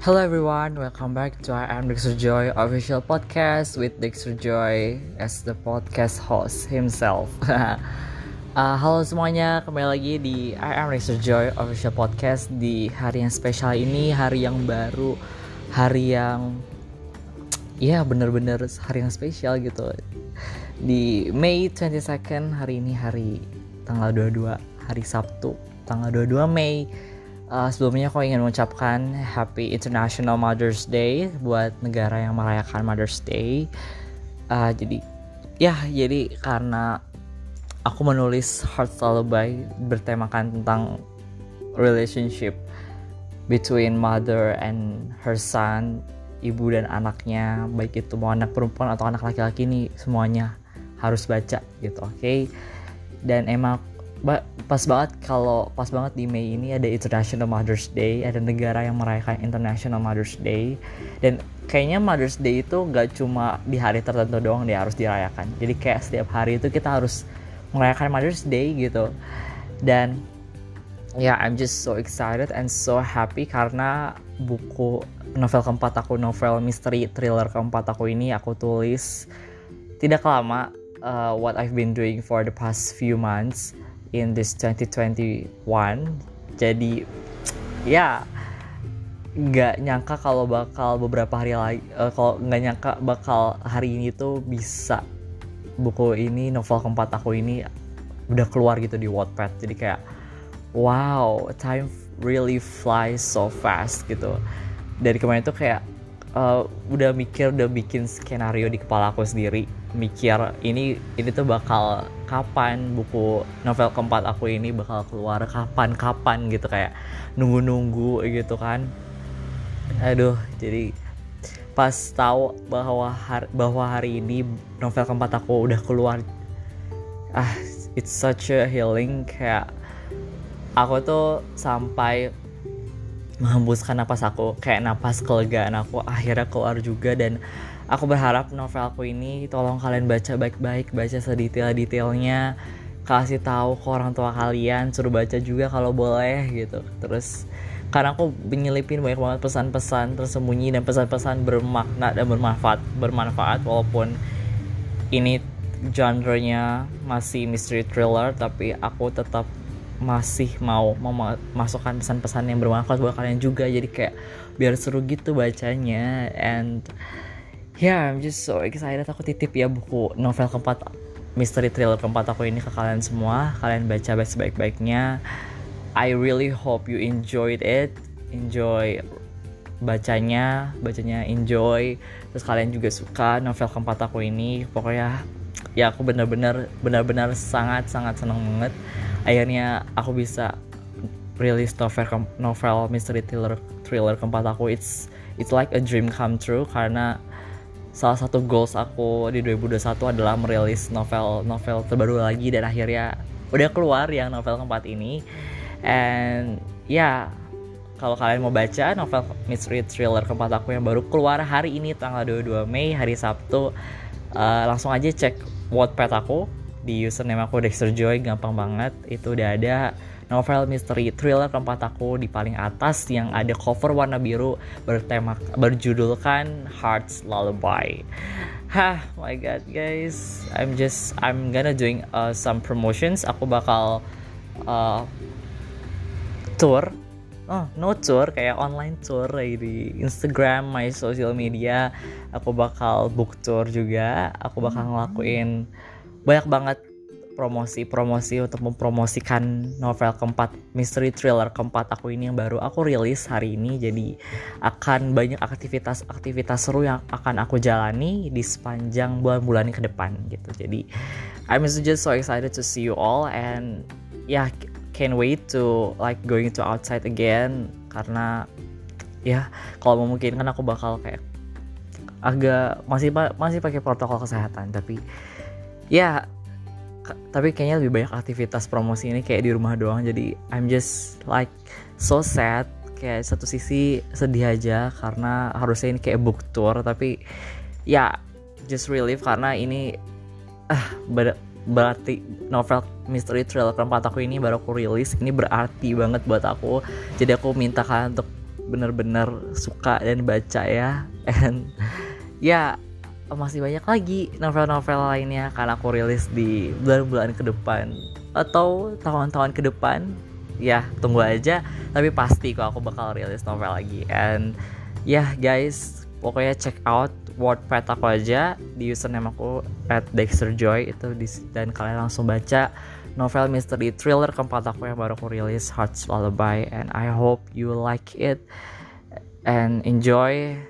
Hello everyone, welcome back to I am Dexter Joy official podcast with Dexter Joy as the podcast host himself. uh, halo semuanya, kembali lagi di I am Dexter Joy official podcast di hari yang spesial ini, hari yang baru, hari yang ya bener-bener hari yang spesial gitu. Di May 22nd hari ini hari tanggal 22 hari Sabtu tanggal 22 Mei Uh, sebelumnya aku ingin mengucapkan Happy International Mother's Day buat negara yang merayakan Mother's Day. Uh, jadi ya jadi karena aku menulis Heart Lullaby bertemakan tentang relationship between mother and her son, ibu dan anaknya, baik itu mau anak perempuan atau anak laki-laki nih semuanya harus baca gitu, oke? Okay? Dan emang pas banget kalau pas banget di Mei ini ada International Mother's Day, ada negara yang merayakan International Mother's Day dan kayaknya Mother's Day itu gak cuma di hari tertentu doang dia harus dirayakan. Jadi kayak setiap hari itu kita harus merayakan Mother's Day gitu. Dan ya yeah, I'm just so excited and so happy karena buku novel keempat aku, novel misteri thriller keempat aku ini aku tulis tidak lama uh, what I've been doing for the past few months in this 2021 jadi ya nggak nyangka kalau bakal beberapa hari lagi uh, kalau nggak nyangka bakal hari ini tuh bisa buku ini novel keempat aku ini udah keluar gitu di Wattpad. Jadi kayak wow time really flies so fast gitu. Dari kemarin tuh kayak uh, udah mikir udah bikin skenario di kepala aku sendiri. Mikir ini ini tuh bakal kapan buku novel keempat aku ini bakal keluar? Kapan kapan gitu kayak nunggu nunggu gitu kan. Aduh jadi pas tahu bahwa hari, bahwa hari ini novel keempat aku udah keluar ah it's such a healing. Kayak aku tuh sampai menghembuskan napas aku kayak napas kelegaan aku akhirnya keluar juga. Dan aku berharap novelku ini tolong kalian baca baik-baik baca sedetail-detailnya kasih tahu ke orang tua kalian suruh baca juga kalau boleh gitu. Terus karena aku menyelipin banyak banget pesan-pesan tersembunyi dan pesan-pesan bermakna dan bermanfaat bermanfaat walaupun ini genre-nya masih mystery thriller tapi aku tetap masih mau memasukkan pesan-pesan yang bermanfaat buat kalian juga. Jadi kayak biar seru gitu bacanya. And yeah I'm just so excited. Aku titip ya buku novel keempat mystery thriller keempat aku ini ke kalian semua. Kalian baca baik sebaik-baiknya. I really hope you enjoyed it. Enjoy bacanya. Bacanya enjoy. Terus kalian juga suka novel keempat aku ini. Pokoknya ya aku benar-benar benar-benar sangat sangat senang banget. Akhirnya aku bisa rilis novel novel mystery thriller thriller keempat aku. It's it's like a dream come true karena salah satu goals aku di 2021 adalah merilis novel novel terbaru lagi dan akhirnya udah keluar yang novel keempat ini. And ya yeah, kalau kalian mau baca novel mystery thriller keempat aku yang baru keluar hari ini tanggal 22 Mei hari Sabtu uh, langsung aja cek Wattpad aku di username aku Dexter Joy gampang banget itu udah ada novel misteri thriller keempat aku di paling atas yang ada cover warna biru bertema berjudulkan Hearts Lullaby. Hah, my god guys, I'm just I'm gonna doing uh, some promotions. Aku bakal uh, tour oh no tour kayak online tour di Instagram my social media. Aku bakal book tour juga. Aku bakal ngelakuin banyak banget promosi-promosi untuk mempromosikan novel keempat mystery thriller keempat aku ini yang baru aku rilis hari ini. Jadi akan banyak aktivitas-aktivitas seru yang akan aku jalani di sepanjang bulan-bulan ke depan gitu. Jadi I'm just so excited to see you all and ya yeah, can't wait to like going to outside again. Karena ya kalau memungkinkan aku bakal kayak agak masih masih pakai protokol kesehatan. Tapi ya tapi kayaknya lebih banyak aktivitas promosi ini kayak di rumah doang. Jadi I'm just like so sad. Kayak satu sisi sedih aja karena harusnya ini kayak book tour. Tapi ya just relief karena ini ah uh, berarti novel mystery thriller keempat aku ini baru aku rilis ini berarti banget buat aku. Jadi aku minta kalian untuk bener-bener suka dan baca ya. And ya masih banyak lagi novel-novel lainnya karena aku rilis di bulan-bulan ke depan. Atau tahun-tahun ke depan. Ya tunggu aja. Tapi pasti kok aku bakal rilis novel lagi. And ya yeah, guys pokoknya check out Wattpad aku aja di username aku at Dexter Joy itu di, dan kalian langsung baca novel mystery thriller keempat aku yang baru aku rilis Hearts Lullaby and I hope you like it. And enjoy.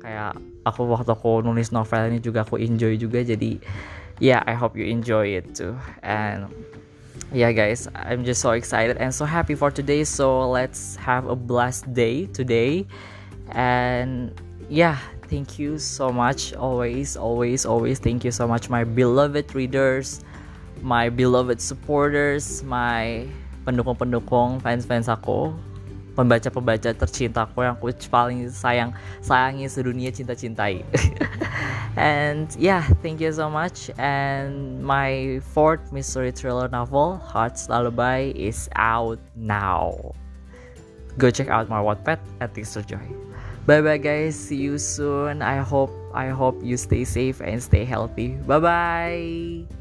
Kayak aku waktu aku nulis novel ini juga aku enjoy juga jadi yeah I hope you enjoy it too. And yeah guys I'm just so excited and so happy for today so let's have a blessed day today. And yeah thank you so much. Always always always thank you so much my beloved readers my beloved supporters my pendukung-pendukung fans-fans aku pembaca-pembaca tercintaku yang aku paling sayang sayangi sedunia cinta-cintai. And yeah thank you so much. And my fourth mystery thriller novel Hearts Lullaby is out now. Go check out my Wattpad at Tixter Joy bye bye guys. See you soon. I hope i hope you stay safe and stay healthy. Bye bye